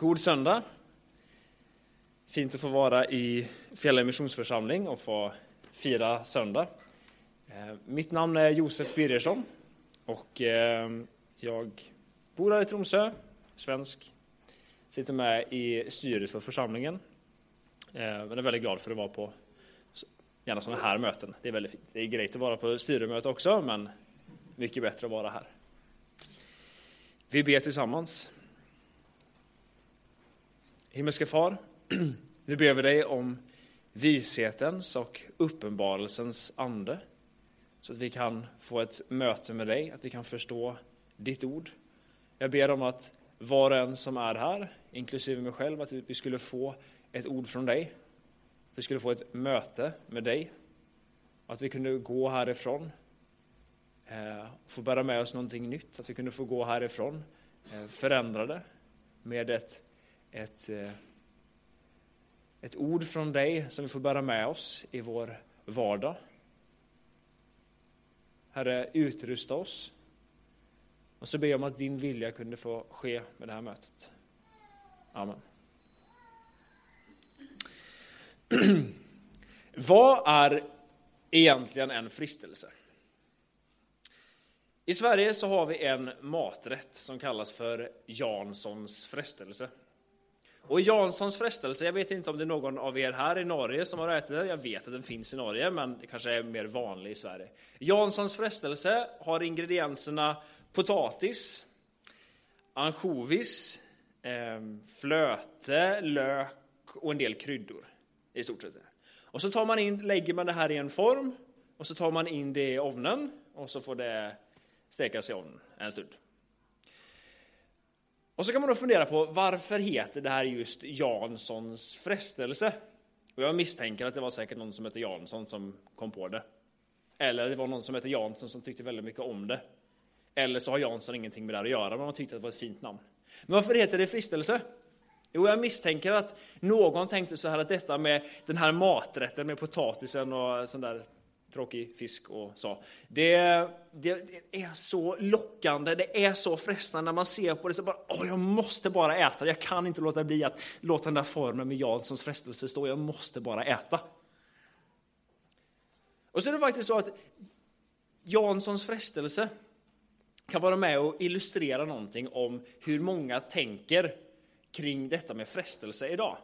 God söndag. Fint att få vara i Fjälla missionsförsamling och få fira söndag. Eh, mitt namn är Josef Birgersson och eh, jag bor här i Tromsö, svensk. Sitter med i styrelsen för församlingen. Eh, men är väldigt glad för att vara på gärna sådana här möten. Det är väldigt fint. Det är grejt att vara på styrelsemöte också, men mycket bättre att vara här. Vi ber tillsammans. Himmelske Far, nu ber vi dig om vishetens och uppenbarelsens ande, så att vi kan få ett möte med dig, att vi kan förstå ditt ord. Jag ber om att var och en som är här, inklusive mig själv, att vi skulle få ett ord från dig, att vi skulle få ett möte med dig, att vi kunde gå härifrån eh, få bära med oss någonting nytt, att vi kunde få gå härifrån eh, förändrade med ett ett, eh, ett ord från dig som vi får bära med oss i vår vardag. Herre, utrusta oss. Och så ber jag om att din vilja kunde få ske med det här mötet. Amen. Vad är egentligen en fristelse? I Sverige så har vi en maträtt som kallas för Janssons frestelse. Och Janssons frestelse, jag vet inte om det är någon av er här i Norge som har ätit den. Jag vet att den finns i Norge, men det kanske är mer vanlig i Sverige. Janssons frestelse har ingredienserna potatis, ansjovis, ehm, flöte, lök och en del kryddor. I stort sett. Och så tar man in, lägger man det här i en form och så tar man in det i ovnen och så får det stekas i ovnen en stund. Och så kan man då fundera på varför heter det här just Janssons frestelse? Och jag misstänker att det var säkert någon som hette Jansson som kom på det. Eller det var någon som hette Jansson som tyckte väldigt mycket om det. Eller så har Jansson ingenting med det här att göra, men man tyckte att det var ett fint namn. Men varför heter det frestelse? Jo, jag misstänker att någon tänkte så här att detta med den här maträtten med potatisen och sån där tråkig fisk och så. Det, det, det, är så lockande, det är så frestande när man ser på det. Så bara, Åh, jag måste bara äta, jag kan inte låta bli att låta den där formen med Janssons frestelse stå, jag måste bara äta. Och så är det faktiskt så att Janssons frestelse kan vara med och illustrera någonting om hur många tänker kring detta med frestelse idag.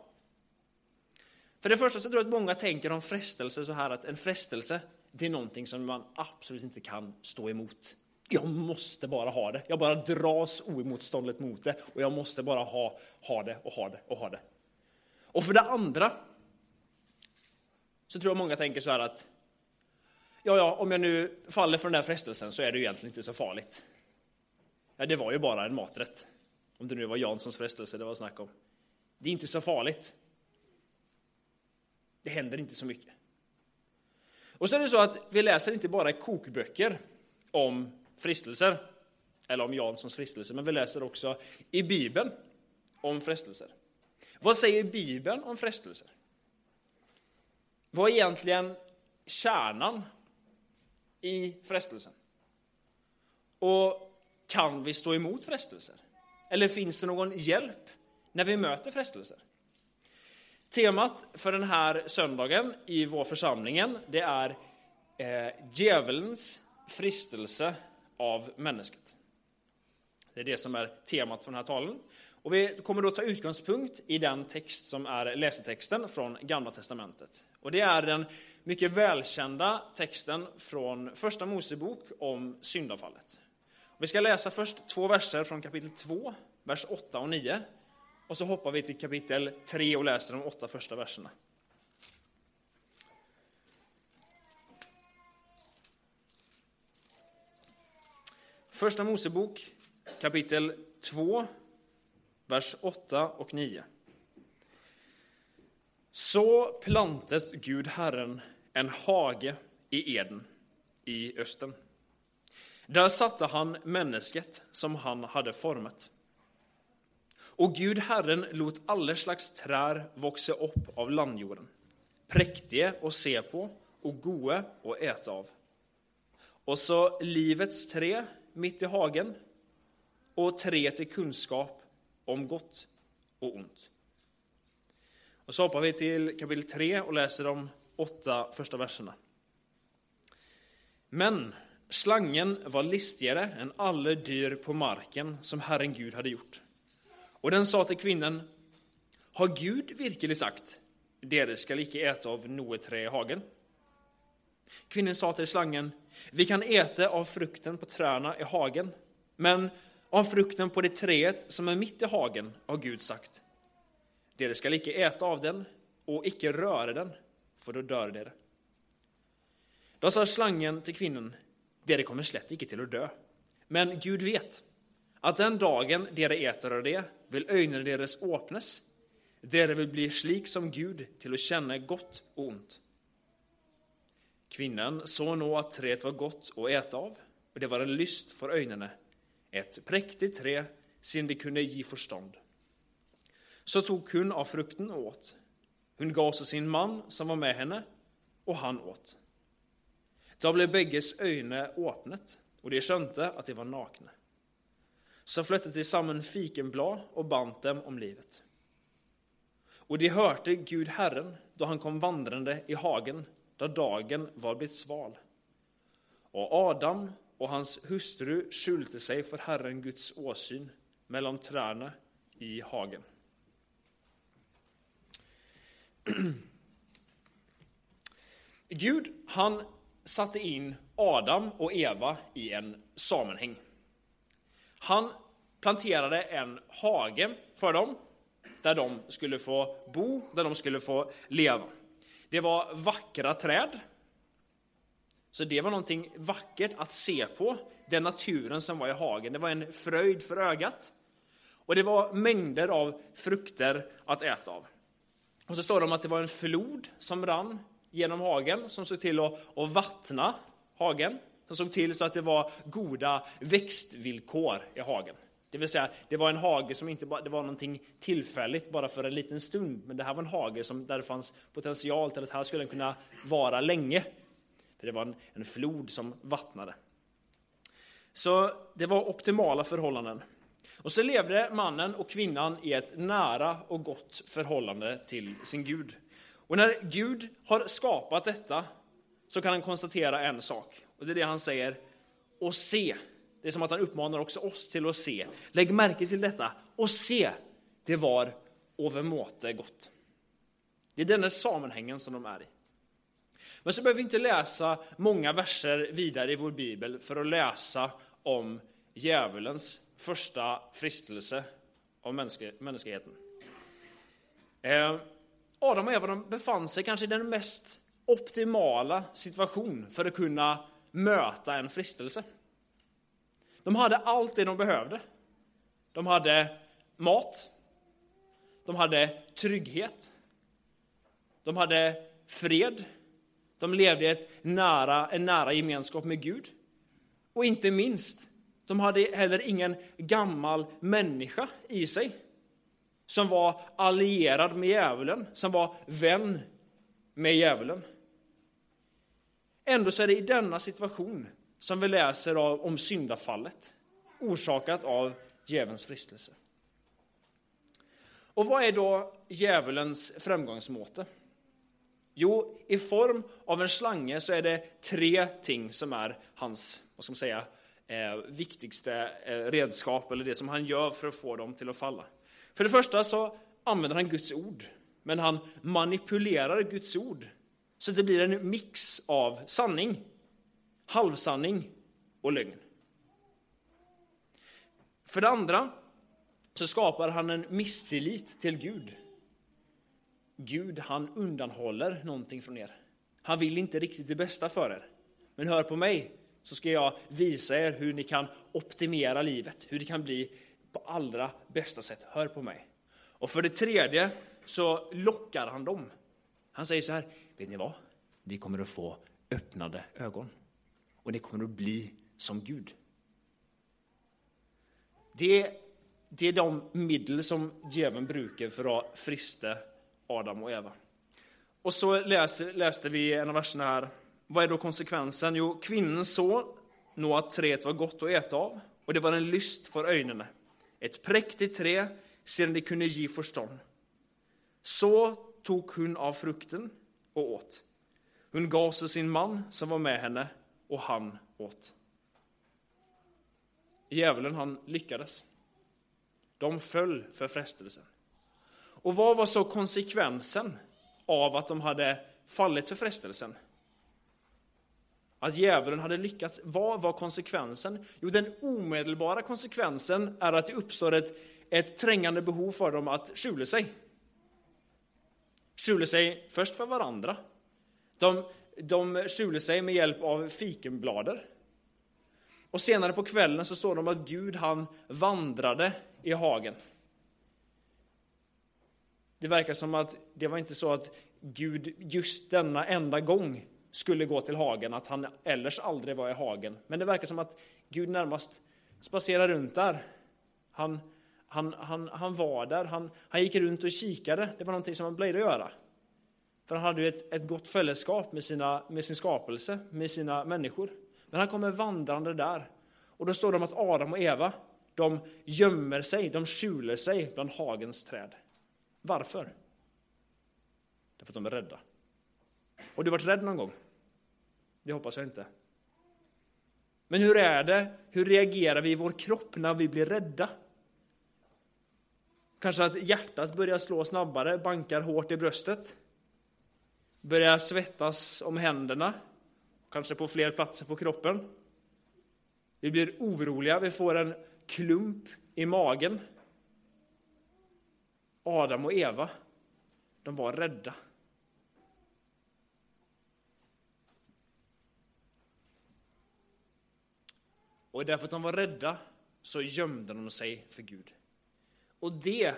För det första så tror jag att många tänker om frestelse så här att en frestelse, det är någonting som man absolut inte kan stå emot. Jag måste bara ha det. Jag bara dras oemotståndligt mot det och jag måste bara ha, ha det och ha det och ha det. Och för det andra så tror jag många tänker så här att ja, ja, om jag nu faller för den där frestelsen så är det ju egentligen inte så farligt. Ja, det var ju bara en maträtt. Om det nu var Janssons frestelse det var snack om. Det är inte så farligt. Det händer inte så mycket. Och så är det så att vi läser inte bara i kokböcker om frestelser, eller om Janssons frestelse, men vi läser också i Bibeln om frestelser. Vad säger Bibeln om frestelser? Vad är egentligen kärnan i frestelsen? Och kan vi stå emot frestelser? Eller finns det någon hjälp när vi möter frestelser? Temat för den här söndagen i vår församlingen, det är eh, djävulens fristelse av människan”. Det är det som är temat för den här talen. Och vi kommer då ta utgångspunkt i den text som är läsetexten från Gamla Testamentet. Och det är den mycket välkända texten från Första Mosebok om syndafallet. Vi ska läsa först två verser från kapitel 2, vers 8 och 9. Och så hoppar vi till kapitel 3 och läser de åtta första verserna. Första Mosebok kapitel 2, vers 8 och 9. Så plantet Gud Herren en hage i Eden i östen. Där satte han människet som han hade format. Och Gud Herren låt alla slags trär växa upp av landjorden, präktige att se på och goda att äta av. Och så livets tre mitt i hagen och tre till kunskap om gott och ont. Och så hoppar vi till kapitel 3 och läser de åtta första verserna. Men slangen var listigare än alla dyr på marken som Herren Gud hade gjort. Och den sa till kvinnan, har Gud virkelig sagt, dere skall icke äta av något trä i hagen? Kvinnan sa till slangen, vi kan äta av frukten på träna i hagen, men av frukten på det träet som är mitt i hagen har Gud sagt, dere skall icke äta av den och icke röra den, för då dör dere. Då sa slangen till kvinnan, dere kommer slett icke till att dö, men Gud vet att den dagen dere äter av det vill ögonen deras åpnes, dere vill bli slik som Gud till att känna gott och ont. Kvinnan såg nå att träet var gott att äta av, och det var en lyst för ögonen, ett präktigt trä, sin det kunde ge förstånd. Så tog hon av frukten och åt. Hon gav också sin man som var med henne, och han åt. Då blev bägges ögon åpnet, och de skönte att de var nakna. Så flyttade de samman fikenblad och band dem om livet. Och de hörde Gud Herren då han kom vandrande i hagen, där dagen var blivit sval. Och Adam och hans hustru skjulte sig för Herren Guds åsyn mellan träna i hagen. Gud, han satte in Adam och Eva i en sammanhang. Han planterade en hage för dem, där de skulle få bo, där de skulle få leva. Det var vackra träd, så det var någonting vackert att se på, den naturen som var i hagen. Det var en fröjd för ögat. Och det var mängder av frukter att äta av. Och så står det om att det var en flod som rann genom hagen, som såg till att, att vattna hagen, som såg till så att det var goda växtvillkor i hagen. Det vill säga, det var en hage som inte bara, det var någonting tillfälligt bara för en liten stund, men det här var en hage som, där det fanns potential till att här skulle den kunna vara länge. För det var en, en flod som vattnade. Så det var optimala förhållanden. Och så levde mannen och kvinnan i ett nära och gott förhållande till sin Gud. Och när Gud har skapat detta så kan han konstatera en sak. Och det är det han säger, och se. Det är som att han uppmanar också oss till att se. Lägg märke till detta, och se, det var övermåte gott. Det är denna sammanhängen som de är i. Men så behöver vi inte läsa många verser vidare i vår bibel för att läsa om djävulens första fristelse av mänskligheten. Eh, Adam och Eva befann sig kanske i den mest optimala situation för att kunna möta en frestelse. De hade allt det de behövde. De hade mat, de hade trygghet, de hade fred, de levde i ett nära, en nära gemenskap med Gud. Och inte minst, de hade heller ingen gammal människa i sig som var allierad med djävulen, som var vän med djävulen. Ändå så är det i denna situation som vi läser av, om syndafallet, orsakat av djävulens fristelse. Och vad är då djävulens framgångsmåte? Jo, i form av en slange så är det tre ting som är hans, vad ska man säga, eh, viktigaste eh, redskap, eller det som han gör för att få dem till att falla. För det första så använder han Guds ord, men han manipulerar Guds ord så det blir en mix av sanning, halvsanning och lögn. För det andra så skapar han en misstillit till Gud. Gud, han undanhåller någonting från er. Han vill inte riktigt det bästa för er. Men hör på mig, så ska jag visa er hur ni kan optimera livet, hur det kan bli på allra bästa sätt. Hör på mig. Och för det tredje så lockar han dem. Han säger så här, vet ni vad? Ni kommer att få öppnade ögon. Och ni kommer att bli som Gud. Det, det är de medel som djävulen brukar för att frista Adam och Eva. Och så läser, läste vi en av verserna här. Vad är då konsekvensen? Jo, kvinnan såg nog att träet var gott att äta av, och det var en lyst för ögonen. Ett präktigt trä, sedan det kunde ge förstånd. Så tog hon av frukten och åt. Hon gav sig sin man som var med henne och han åt. Djävulen han lyckades. De föll för frestelsen. Och vad var så konsekvensen av att de hade fallit för frestelsen? Att djävulen hade lyckats. Vad var konsekvensen? Jo, den omedelbara konsekvensen är att det uppstår ett, ett trängande behov för dem att skjula sig skjuler sig först för varandra. De, de skjuler sig med hjälp av fikenblader. Och senare på kvällen så står det om att Gud han vandrade i hagen. Det verkar som att det var inte så att Gud just denna enda gång skulle gå till hagen, att han ellers aldrig var i hagen. Men det verkar som att Gud närmast spatserade runt där. Han, han, han, han var där, han, han gick runt och kikade. Det var någonting som han plöjde att göra. För han hade ju ett, ett gott fällskap med, sina, med sin skapelse, med sina människor. Men han kommer vandrande där. Och då står det om att Adam och Eva, de gömmer sig, de skjuler sig bland hagens träd. Varför? Därför att de är rädda. Har du varit rädd någon gång? Det hoppas jag inte. Men hur är det? Hur reagerar vi i vår kropp när vi blir rädda? Kanske att hjärtat börjar slå snabbare, bankar hårt i bröstet. Börjar svettas om händerna, kanske på fler platser på kroppen. Vi blir oroliga, vi får en klump i magen. Adam och Eva, de var rädda. Och därför att de var rädda så gömde de sig för Gud. Och det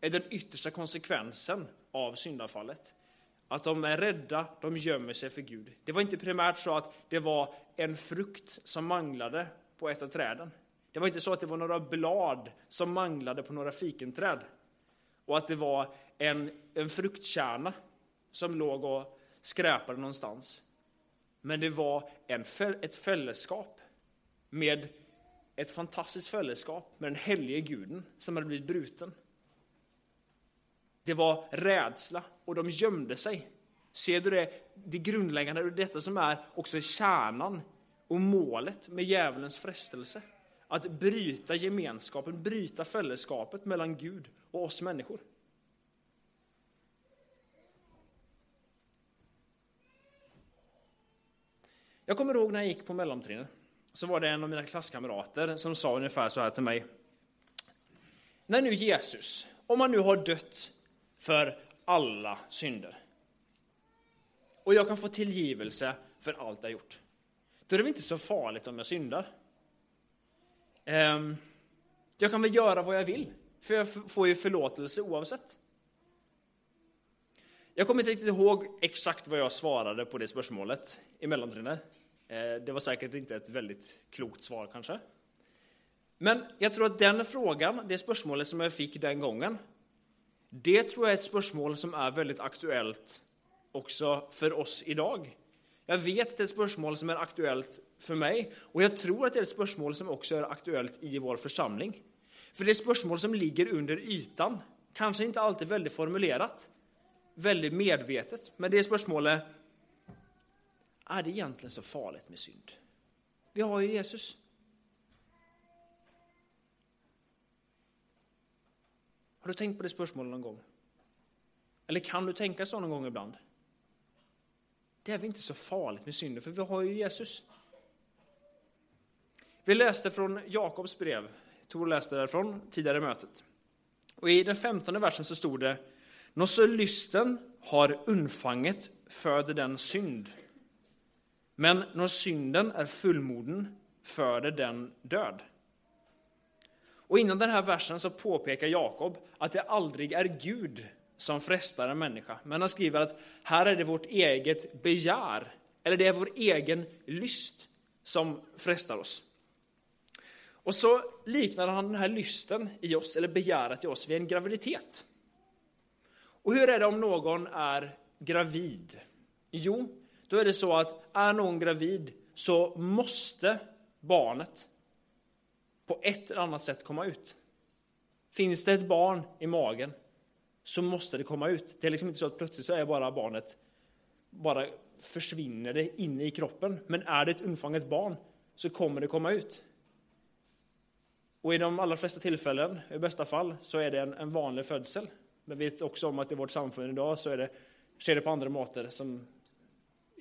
är den yttersta konsekvensen av syndafallet. Att de är rädda, de gömmer sig för Gud. Det var inte primärt så att det var en frukt som manglade på ett av träden. Det var inte så att det var några blad som manglade på några fikenträd. Och att det var en, en fruktkärna som låg och skräpade någonstans. Men det var en, ett fällskap med ett fantastiskt fällskap med den helige guden som hade blivit bruten. Det var rädsla och de gömde sig. Ser du det, det grundläggande, det detta som är också kärnan och målet med djävulens frestelse? Att bryta gemenskapen, bryta fällskapet mellan Gud och oss människor. Jag kommer ihåg när jag gick på mellantrinnet så var det en av mina klasskamrater som sa ungefär så här till mig. När nu Jesus, om han nu har dött för alla synder och jag kan få tillgivelse för allt jag gjort, då är det väl inte så farligt om jag syndar? Ehm, jag kan väl göra vad jag vill, för jag får ju förlåtelse oavsett. Jag kommer inte riktigt ihåg exakt vad jag svarade på det spörsmålet i. Eh, det var säkert inte ett väldigt klokt svar kanske. Men jag tror att den frågan, det spörsmålet som jag fick den gången, det tror jag är ett spörsmål som är väldigt aktuellt också för oss idag. Jag vet att det är ett spörsmål som är aktuellt för mig och jag tror att det är ett spörsmål som också är aktuellt i vår församling. För det är spörsmål som ligger under ytan, kanske inte alltid väldigt formulerat, väldigt medvetet, men det är spörsmålet är det egentligen så farligt med synd? Vi har ju Jesus. Har du tänkt på det spörsmålet någon gång? Eller kan du tänka så någon gång ibland? Det är väl inte så farligt med synden, för vi har ju Jesus. Vi läste från Jakobs brev, Tor läste därifrån tidigare i mötet. Och i den femtonde versen så stod det, Nå så lysten har undfanget föder den synd. Men när synden är fullmoden föder den död. Och innan den här versen så påpekar Jakob att det aldrig är Gud som frestar en människa. Men han skriver att här är det vårt eget begär, eller det är vår egen lyst som frestar oss. Och så liknar han den här lysten i oss, eller begäret i oss, vid en graviditet. Och hur är det om någon är gravid? Jo, då är det så att är någon gravid så måste barnet på ett eller annat sätt komma ut. Finns det ett barn i magen så måste det komma ut. Det är liksom inte så att plötsligt så är bara barnet, bara försvinner det inne i kroppen. Men är det ett undfånget barn så kommer det komma ut. Och i de allra flesta tillfällen, i bästa fall, så är det en, en vanlig födsel. Men vi vet också om att i vårt samfund idag så är det, sker det på andra måter som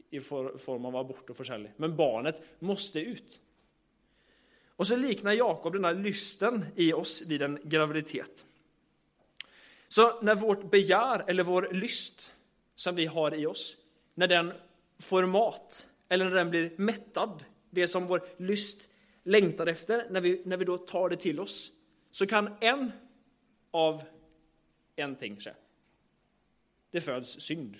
i form av abort och försäljning. Men barnet måste ut. Och så liknar Jakob den här lysten i oss vid en graviditet. Så när vårt begär eller vår lyst som vi har i oss, när den får mat eller när den blir mättad, det som vår lyst längtar efter, när vi, när vi då tar det till oss, så kan en av en ting ske. Det föds synd.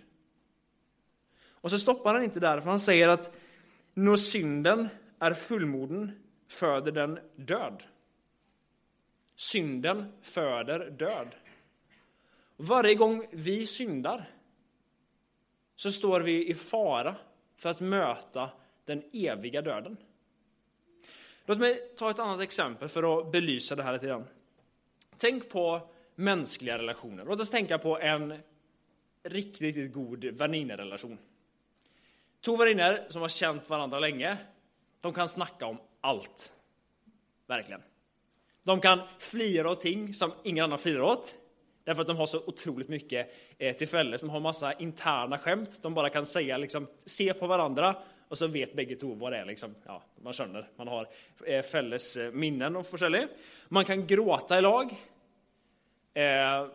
Och så stoppar han inte där, för han säger att när synden är fullmoden föder den död. Synden föder död. Varje gång vi syndar så står vi i fara för att möta den eviga döden. Låt mig ta ett annat exempel för att belysa det här lite grann. Tänk på mänskliga relationer. Låt oss tänka på en riktigt, riktigt god väninnerelation. Två väninnor som har känt varandra länge, de kan snacka om allt. Verkligen. De kan flira åt ting som ingen annan flirar åt. Därför att de har så otroligt mycket eh, till fälles. De har massa interna skämt. De bara kan säga, liksom, se på varandra och så vet bägge två vad det är. Liksom. Ja, man känner, man har eh, fälles eh, minnen och försäljning. Man kan gråta i lag. Eh,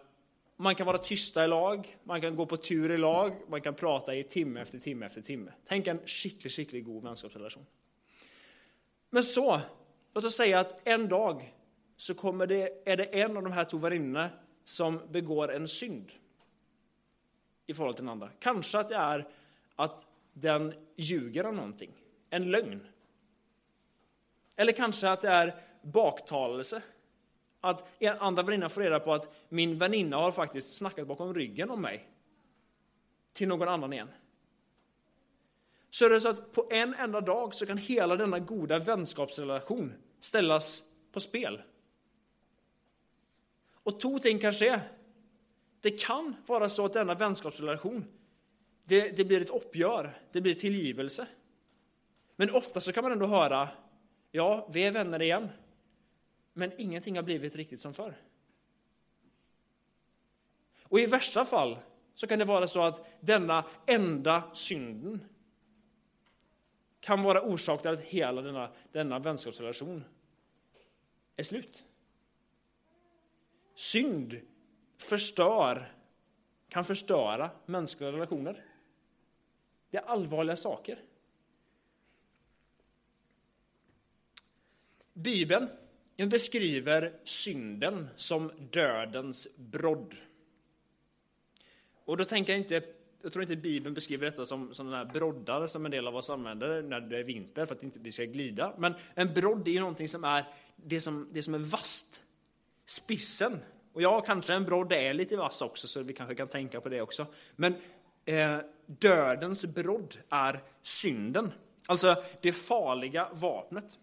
man kan vara tysta i lag, man kan gå på tur i lag, man kan prata i timme efter timme efter timme. Tänk en skicklig, skicklig god vänskapsrelation. Men så, låt oss säga att en dag så kommer det, är det en av de här två som begår en synd i förhållande till den andra. Kanske att det är att den ljuger om någonting, en lögn. Eller kanske att det är baktalelse. Att andra väninna får reda på att min väninna har faktiskt snackat bakom ryggen om mig till någon annan igen så är det så att på en enda dag så kan hela denna goda vänskapsrelation ställas på spel. Och två ting kanske är. Det kan vara så att denna vänskapsrelation, det, det blir ett uppgör, det blir tillgivelse. Men ofta så kan man ändå höra, ja, vi är vänner igen, men ingenting har blivit riktigt som förr. Och i värsta fall så kan det vara så att denna enda synden kan vara orsak till att hela denna, denna vänskapsrelation är slut. Synd förstör, kan förstöra mänskliga relationer. Det är allvarliga saker. Bibeln beskriver synden som dödens brodd. Och då tänker jag inte jag tror inte Bibeln beskriver detta som sådana här broddar som en del av oss använder när det är vinter för att inte vi ska glida. Men en brodd är ju någonting som är det som, det som är vasst. Spissen. Och ja, kanske en brodd är lite vass också, så vi kanske kan tänka på det också. Men eh, dödens brodd är synden. Alltså det farliga vapnet.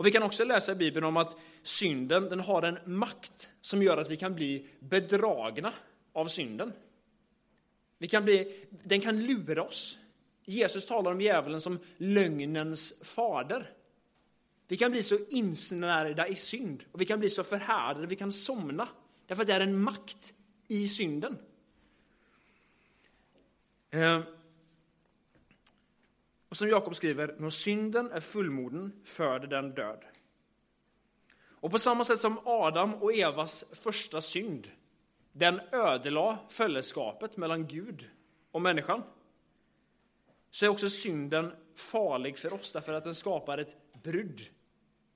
Och Vi kan också läsa i Bibeln om att synden den har en makt som gör att vi kan bli bedragna av synden. Vi kan bli, den kan lura oss. Jesus talar om djävulen som lögnens fader. Vi kan bli så insnärjda i synd och vi kan bli så förhärdade, vi kan somna. Därför att det är en makt i synden. Eh, och som Jakob skriver, när synden är fullmoden föder den död. Och på samma sätt som Adam och Evas första synd den ödelade fällskapet mellan Gud och människan, så är också synden farlig för oss därför att den skapar ett brydd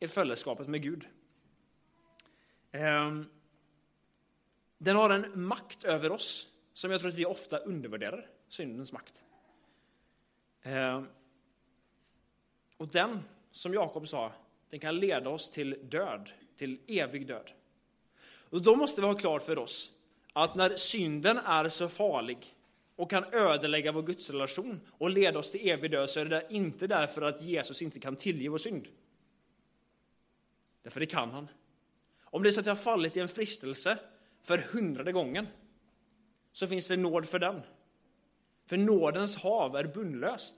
i fällskapet med Gud. Ehm, den har en makt över oss som jag tror att vi ofta undervärderar, syndens makt. Ehm, och den, som Jakob sa, den kan leda oss till död, till evig död. Och då måste vi ha klart för oss att när synden är så farlig och kan ödelägga vår gudsrelation och leda oss till evig död så är det inte därför att Jesus inte kan tillge vår synd. Därför det kan han. Om det är så att jag har fallit i en fristelse för hundrade gången, så finns det nåd för den. För nådens hav är bundlöst.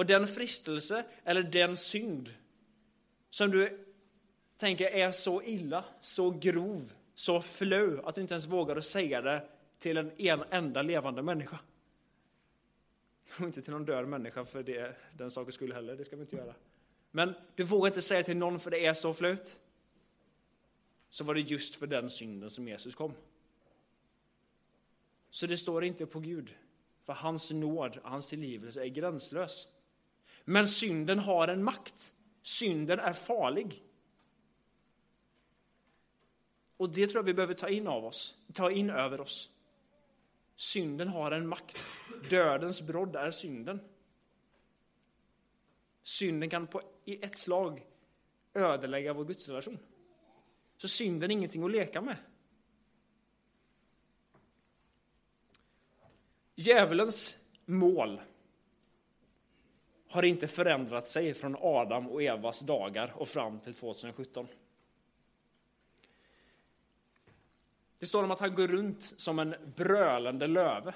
Och den fristelse eller den synd som du tänker är så illa, så grov, så flö att du inte ens vågar säga det till en, en enda levande människa. Och inte till någon död människa för det, den sakens skull heller, det ska vi inte göra. Men du vågar inte säga till någon för det är så flöt. Så var det just för den synden som Jesus kom. Så det står inte på Gud, för hans nåd, hans tillgivelse är gränslös. Men synden har en makt. Synden är farlig. Och det tror jag vi behöver ta in av oss, ta in över oss. Synden har en makt. Dödens brodd är synden. Synden kan på, i ett slag ödelägga vår gudsrelation. Så synden är ingenting att leka med. Djävulens mål har inte förändrat sig från Adam och Evas dagar och fram till 2017. Det står om att han går runt som en brölande löve.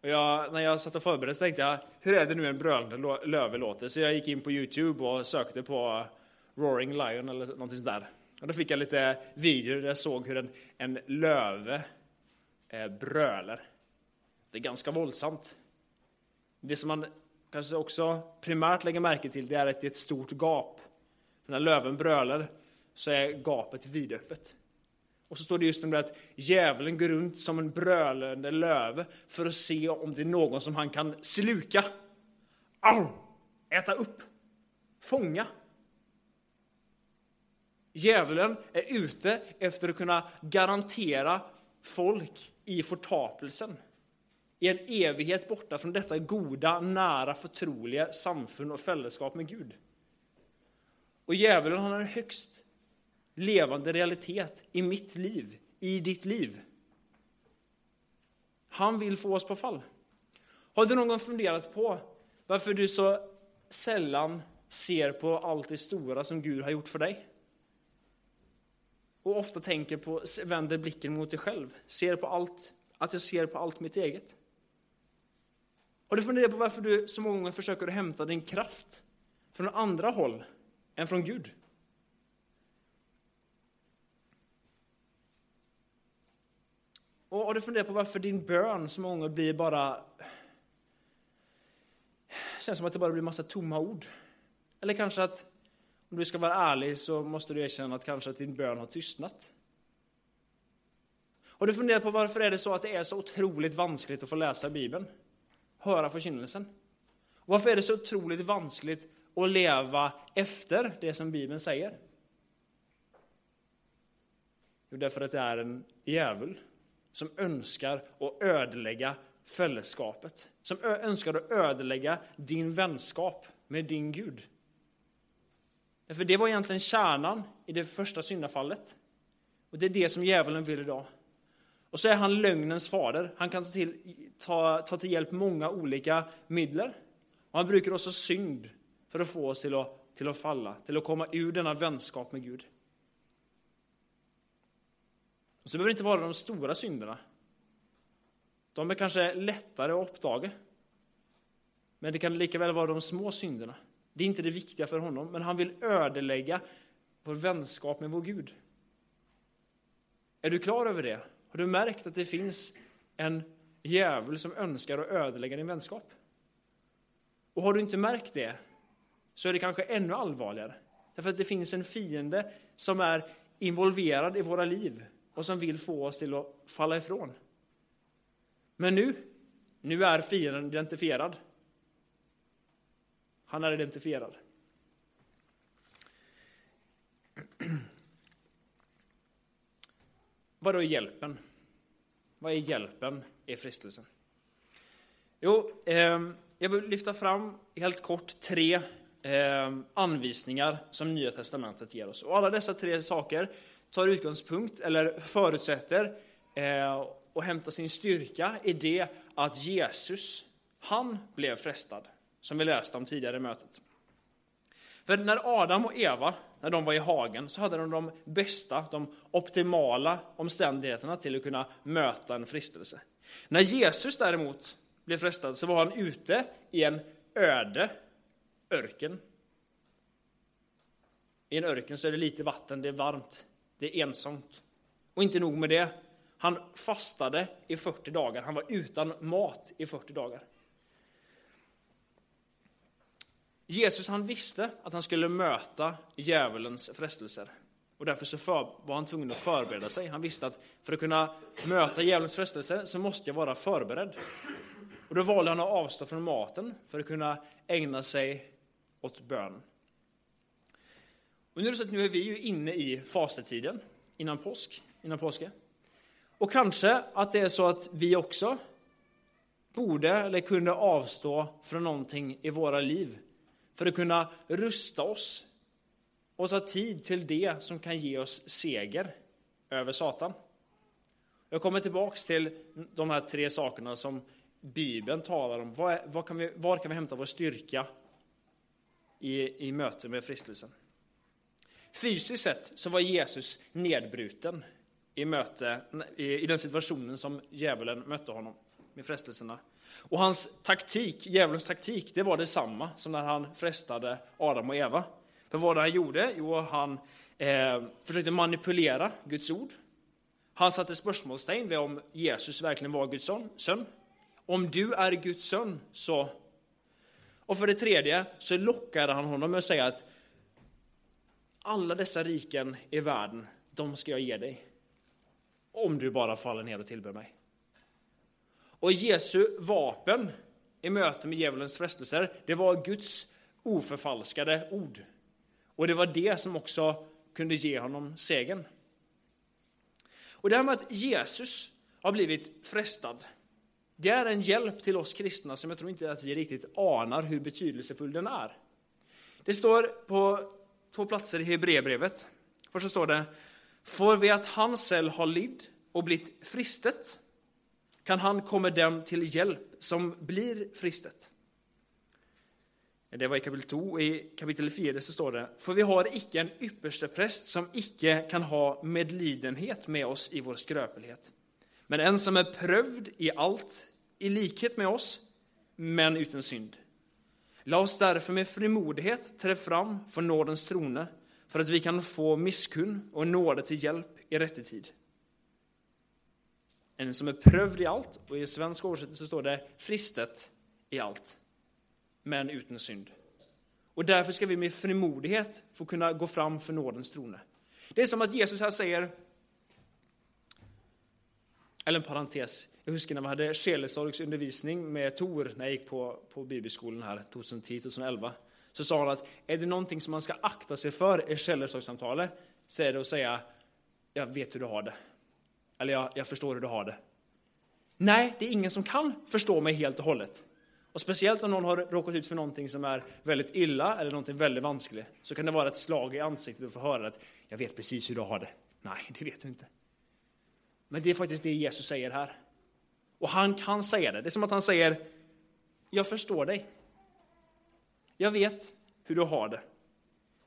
Och jag, när jag satt och förberedde tänkte jag, hur är det nu en brölande löve låter? Så jag gick in på Youtube och sökte på Roaring Lion eller någonting sådär. Och då fick jag lite videor där jag såg hur en, en löve eh, brölar. Det är ganska våldsamt. Det som man kanske också primärt lägger märke till det är att det är ett stort gap. För när löven brölar så är gapet vidöppet. Och så står det just om det att djävulen går runt som en brölande löve för att se om det är någon som han kan sluka. Au! Äta upp. Fånga. Djävulen är ute efter att kunna garantera folk i förtapelsen. I en evighet borta från detta goda, nära, förtroliga samfund och fällskap med Gud. Och djävulen har en högst levande realitet i mitt liv, i ditt liv. Han vill få oss på fall. Har du någon gång funderat på varför du så sällan ser på allt det stora som Gud har gjort för dig? Och ofta tänker på, vänder blicken mot dig själv, ser på allt, att jag ser på allt mitt eget. Har du funderat på varför du så många gånger försöker hämta din kraft från andra håll än från Gud? Och har du funderat på varför din bön så många gånger blir bara... känns som att det bara blir massa tomma ord. Eller kanske att, om du ska vara ärlig, så måste du erkänna att kanske att din bön har tystnat. Har du funderat på varför är det så att det är så otroligt vanskligt att få läsa Bibeln? Höra förkynnelsen? Varför är det så otroligt vanskligt att leva efter det som Bibeln säger? Jo, därför att det är en djävul som önskar att ödelägga fällskapet. Som önskar att ödelägga din vänskap med din Gud. Därför det var egentligen kärnan i det första syndafallet. Och det är det som djävulen vill idag. Och så är han lögnens fader. Han kan ta till, ta, ta till hjälp många olika medel. Och han brukar också synd för att få oss till att, till att falla, till att komma ur denna vänskap med Gud. Och så behöver det inte vara de stora synderna. De är kanske lättare att uppdaga. Men det kan lika väl vara de små synderna. Det är inte det viktiga för honom, men han vill ödelägga vår vänskap med vår Gud. Är du klar över det? Har du märkt att det finns en djävul som önskar att ödelägga din vänskap? Och har du inte märkt det, så är det kanske ännu allvarligare. Därför att det finns en fiende som är involverad i våra liv och som vill få oss till att falla ifrån. Men nu, nu är fienden identifierad. Han är identifierad. Vad är hjälpen? Vad är hjälpen i frestelsen? Jo, eh, jag vill lyfta fram helt kort tre eh, anvisningar som Nya Testamentet ger oss. Och alla dessa tre saker tar utgångspunkt, eller förutsätter, eh, och hämtar sin styrka i det att Jesus, han blev frestad, som vi läste om tidigare i mötet. För när Adam och Eva när de var i hagen, så hade de de bästa, de optimala omständigheterna till att kunna möta en frestelse. När Jesus däremot blev frestad så var han ute i en öde örken. I en örken så är det lite vatten, det är varmt, det är ensamt. Och inte nog med det, han fastade i 40 dagar, han var utan mat i 40 dagar. Jesus han visste att han skulle möta djävulens frestelser. Och därför så för, var han tvungen att förbereda sig. Han visste att för att kunna möta djävulens frestelser så måste jag vara förberedd. Och då valde han att avstå från maten för att kunna ägna sig åt bön. Och nu är det så att nu är vi ju inne i fastetiden innan påsk, innan påske. Och kanske att det är så att vi också borde eller kunde avstå från någonting i våra liv för att kunna rusta oss och ta tid till det som kan ge oss seger över Satan. Jag kommer tillbaks till de här tre sakerna som Bibeln talar om. Var, var, kan, vi, var kan vi hämta vår styrka i, i möte med fristelsen? Fysiskt sett så var Jesus nedbruten i, möte, i, i den situationen som djävulen mötte honom med frestelserna. Och hans taktik, djävulens taktik, det var detsamma som när han frestade Adam och Eva. För vad han gjorde? Jo, han eh, försökte manipulera Guds ord. Han satte spörsmålstecken vid om Jesus verkligen var Guds son. Om du är Guds son, så... Och för det tredje så lockade han honom med att säga att alla dessa riken i världen, de ska jag ge dig. Om du bara faller ner och tillber mig. Och Jesu vapen i möte med djävulens frestelser, det var Guds oförfalskade ord. Och det var det som också kunde ge honom segern. Och det här med att Jesus har blivit frestad, det är en hjälp till oss kristna som jag tror inte att vi riktigt anar hur betydelsefull den är. Det står på två platser i Hebreerbrevet. Först så står det, får vi att han själv har lidd och blivit fristet, kan han komma dem till hjälp som blir fristet. Det var i kapitel 2. I kapitel 4 så står det, för vi har icke en ypperste präst som icke kan ha medlidenhet med oss i vår skröpelighet, men en som är prövd i allt, i likhet med oss, men utan synd. Låt oss därför med frimodighet träda fram för nådens trone, för att vi kan få misskun och nåde till hjälp i rätt tid. En som är prövd i allt, och i svensk översättning står det fristet i allt, men utan synd. Och därför ska vi med frimodighet få kunna gå fram för nådens trone. Det är som att Jesus här säger, eller en parentes, jag huskar när vi hade Själestorgs undervisning med Tor när jag gick på, på bibelskolan här 2010-2011. Så sa han att är det någonting som man ska akta sig för i Själestorgssamtalet så är det att säga jag vet hur du har det. Eller jag, jag förstår hur du har det. Nej, det är ingen som kan förstå mig helt och hållet. Och speciellt om någon har råkat ut för någonting som är väldigt illa eller någonting väldigt vanskligt, så kan det vara ett slag i ansiktet att få höra att jag vet precis hur du har det. Nej, det vet du inte. Men det är faktiskt det Jesus säger här. Och han kan säga det. Det är som att han säger, jag förstår dig. Jag vet hur du har det.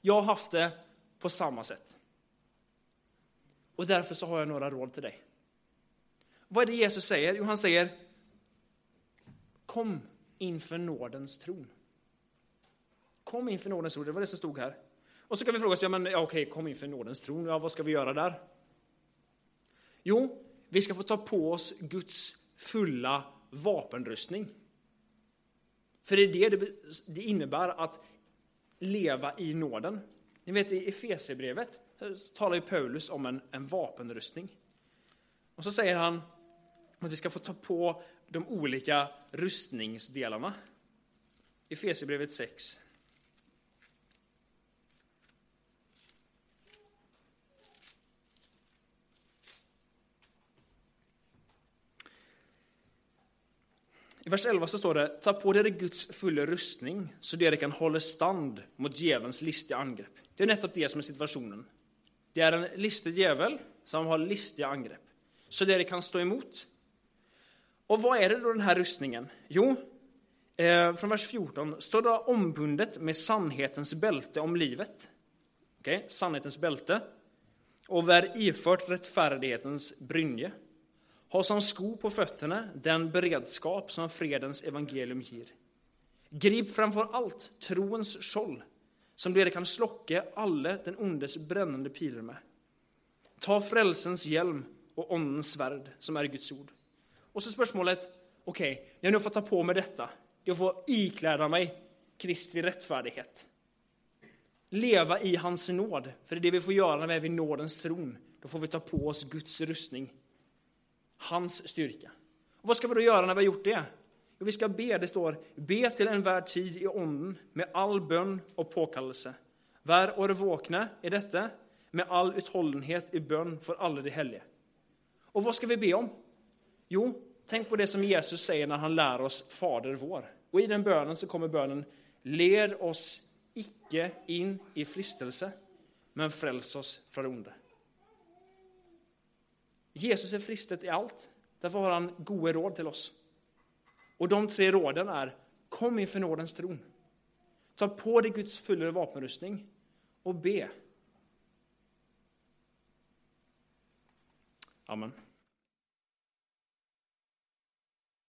Jag har haft det på samma sätt. Och därför så har jag några råd till dig. Vad är det Jesus säger? Jo, han säger, kom inför nådens tron. Kom inför nådens tron, det var det som stod här. Och så kan vi fråga oss, ja men ja, okej, kom inför nådens tron, ja vad ska vi göra där? Jo, vi ska få ta på oss Guds fulla vapenrustning. För det är det det innebär att leva i nåden. Ni vet i Efesierbrevet talar ju Paulus om en, en vapenrustning. Och så säger han att vi ska få ta på de olika rustningsdelarna. Efesierbrevet 6. I vers 11 så står det, ta på er Guds fulla rustning så dere kan hålla stand mot djävulens listiga angrepp. Det är nettopp det som är situationen. Det är en listig djävul som har listiga angrepp. Så dere kan stå emot. Och vad är det då den här rustningen? Jo, eh, från vers 14 står det ombundet med sannhetens bälte om livet. Okay? Sannhetens bälte. Och vär ifört rättfärdighetens brynje. Ha som sko på fötterna den beredskap som fredens evangelium ger. Grip framför allt troens skjold, som det kan slocka alla den ondes brännande pilar med. Ta frälsens hjälm och ondens svärd, som är Guds ord. Och så spörsmålet, okej, okay, jag nu får ta på mig detta. Jag får ikläda mig Kristi rättfärdighet. Leva i hans nåd, för det är det vi får göra när vi är vid nådens tron. Då får vi ta på oss Guds rustning, hans styrka. Och vad ska vi då göra när vi har gjort det? Jo, vi ska be, det står, be till en värd tid i onden med all bön och påkallelse. Vär våkna i detta, med all uthållenhet i bön för alla de helge. Och vad ska vi be om? Jo, tänk på det som Jesus säger när han lär oss Fader vår. Och i den bönen så kommer bönen, led oss icke in i fristelse, men fräls oss från onde. Jesus är fristet i allt, därför har han goda råd till oss. Och de tre råden är, kom inför nådens tron. Ta på dig Guds fulla vapenrustning och be. Amen.